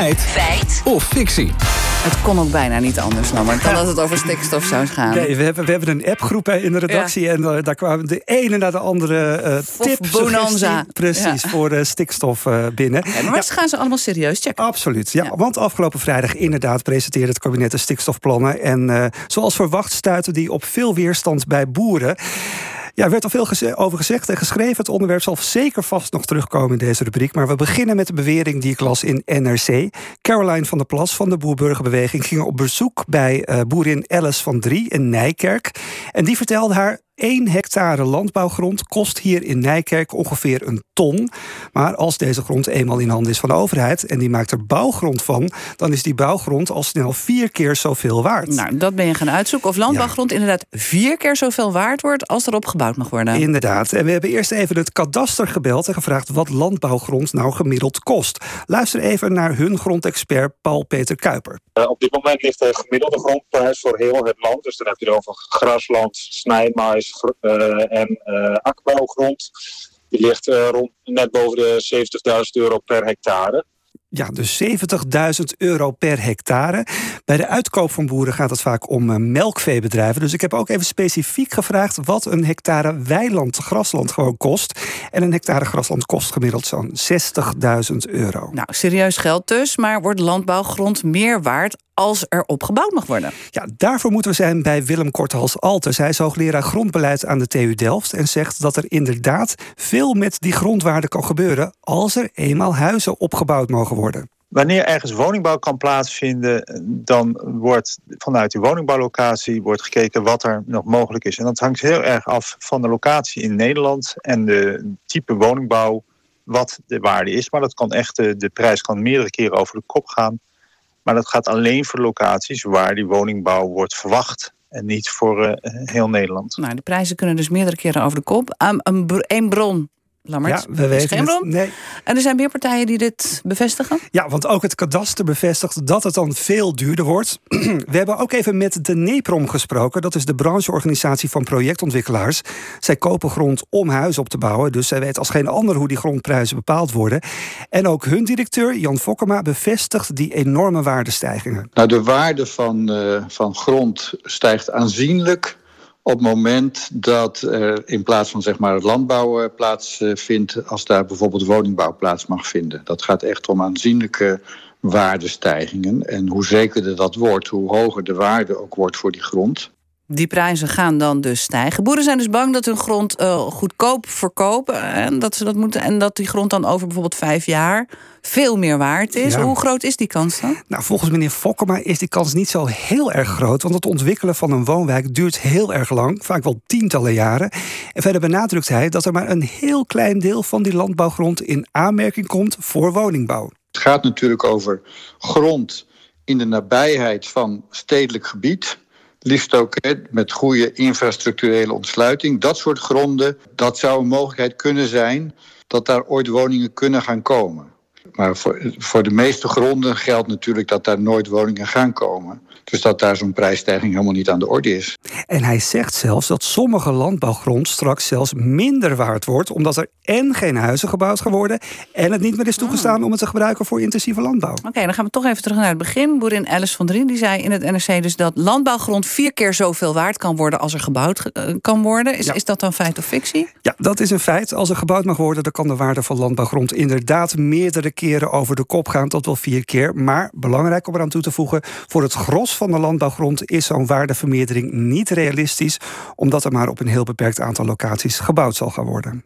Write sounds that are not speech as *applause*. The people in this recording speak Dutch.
Feit. Feit. Of fictie. Het kon ook bijna niet anders, Lammert, dan dat het over stikstof zou gaan. Nee, we hebben, we hebben een appgroep hè, in de redactie en uh, daar kwamen de ene na de andere uh, tip, bonanza. Precies, Ja. voor uh, stikstof uh, binnen. Ja, maar gaan ze allemaal serieus checken? Absoluut, ja, Ja. Want afgelopen vrijdag inderdaad presenteerde het kabinet de stikstofplannen. En eh, zoals verwacht stuiten die op veel weerstand bij boeren. Ja, er werd al veel over gezegd en geschreven. Het onderwerp zal zeker vast nog terugkomen in deze rubriek. Maar we beginnen met de bewering die ik las in NRC. Caroline van der Plas van de Boerburgerbeweging ging op bezoek bij eh, boerin Alice van Drie in Nijkerk. En die vertelde haar. 1 hectare landbouwgrond kost hier in Nijkerk ongeveer een ton. Maar als deze grond eenmaal in handen is van de overheid en die maakt er bouwgrond van, dan is die bouwgrond al snel vier keer zoveel waard. Nou, dat ben je gaan uitzoeken. Of landbouwgrond inderdaad vier keer zoveel waard wordt als erop gebouwd mag worden. Inderdaad. En we hebben eerst even het kadaster gebeld en gevraagd wat landbouwgrond nou gemiddeld kost. Luister even naar hun grondexpert Paul-Peter Kuiper. Uh, op dit moment ligt de gemiddelde grondprijs voor heel het land. Dus dan heb je het over grasland, snijmais uh, en uh, akkerbouwgrond. Die ligt uh, rond net boven de 70.000 euro per hectare. Ja, dus 70.000 euro per hectare. Bij de uitkoop van boeren gaat het vaak om uh, melkveebedrijven. Dus ik heb ook even specifiek gevraagd wat een hectare weiland, grasland gewoon kost. En een hectare grasland kost gemiddeld zo'n 60.000 euro. Nou, serieus geld dus, maar wordt landbouwgrond meer waard als er op gebouwd mag worden? Ja, daarvoor moeten we zijn bij Willem Korthals-Alters. Hij is hoogleraar grondbeleid aan de TU Delft en zegt dat er inderdaad veel met die grondwaarde kan gebeuren als er eenmaal huizen opgebouwd mogen worden. Wanneer ergens woningbouw kan plaatsvinden, dan wordt vanuit die woningbouwlocatie wordt gekeken wat er nog mogelijk is. En dat hangt heel erg af van de locatie in Nederland en de type woningbouw, wat de waarde is. Maar dat kan echt, de, de prijs kan meerdere keren over de kop gaan. Maar dat gaat alleen voor locaties waar die woningbouw wordt verwacht. En niet voor uh, heel Nederland. Nou, de prijzen kunnen dus meerdere keren over de kop. Um, een, een bron Lammert. Ja, we weten nee. En er zijn meer partijen die dit bevestigen? Ja, want ook het kadaster bevestigt dat het dan veel duurder wordt. *clears throat* we hebben ook even met de NEPROM gesproken. Dat is de brancheorganisatie van projectontwikkelaars. Zij kopen grond om huizen op te bouwen. Dus zij weten als geen ander hoe die grondprijzen bepaald worden. En ook hun directeur, Jan Fokkema, bevestigt die enorme waardestijgingen. Nou, de waarde van, uh, van grond stijgt aanzienlijk op het moment dat er in plaats van zeg maar landbouw plaatsvindt, als daar bijvoorbeeld woningbouw plaats mag vinden. Dat gaat echt om aanzienlijke waardestijgingen. En hoe zekerder dat wordt, hoe hoger de waarde ook wordt voor die grond. Die prijzen gaan dan dus stijgen. Boeren zijn dus bang dat hun grond uh, goedkoop verkopen. En dat, ze dat moeten, en dat die grond dan over bijvoorbeeld vijf jaar veel meer waard is. Ja. Hoe groot is die kans dan? Nou, volgens meneer Fokkema is die kans niet zo heel erg groot. Want het ontwikkelen van een woonwijk duurt heel erg lang. Vaak wel tientallen jaren. En verder benadrukt hij dat er maar een heel klein deel van die landbouwgrond in aanmerking komt voor woningbouw. Het gaat natuurlijk over grond in de nabijheid van stedelijk gebied. Liefst ook met goede infrastructurele ontsluiting. Dat soort gronden, dat zou een mogelijkheid kunnen zijn dat daar ooit woningen kunnen gaan komen. Maar voor, voor de meeste gronden geldt natuurlijk dat daar nooit woningen gaan komen. Dus dat daar zo'n prijsstijging helemaal niet aan de orde is. En hij zegt zelfs dat sommige landbouwgrond straks zelfs minder waard wordt, omdat er en geen huizen gebouwd gaan worden en het niet meer is toegestaan oh. om het te gebruiken voor intensieve landbouw. Oké, okay, dan gaan we toch even terug naar het begin. Boerin Alice van Drien die zei in het NRC dus dat landbouwgrond vier keer zoveel waard kan worden als er gebouwd kan worden. Is, ja. is dat dan feit of fictie? Ja, dat is een feit. Als er gebouwd mag worden, dan kan de waarde van landbouwgrond inderdaad keren over de kop gaan, tot wel vier keer. Maar belangrijk om eraan toe te voegen, voor het gros van de landbouwgrond is zo'n waardevermeerdering niet realistisch, omdat er maar op een heel beperkt aantal locaties gebouwd zal gaan worden.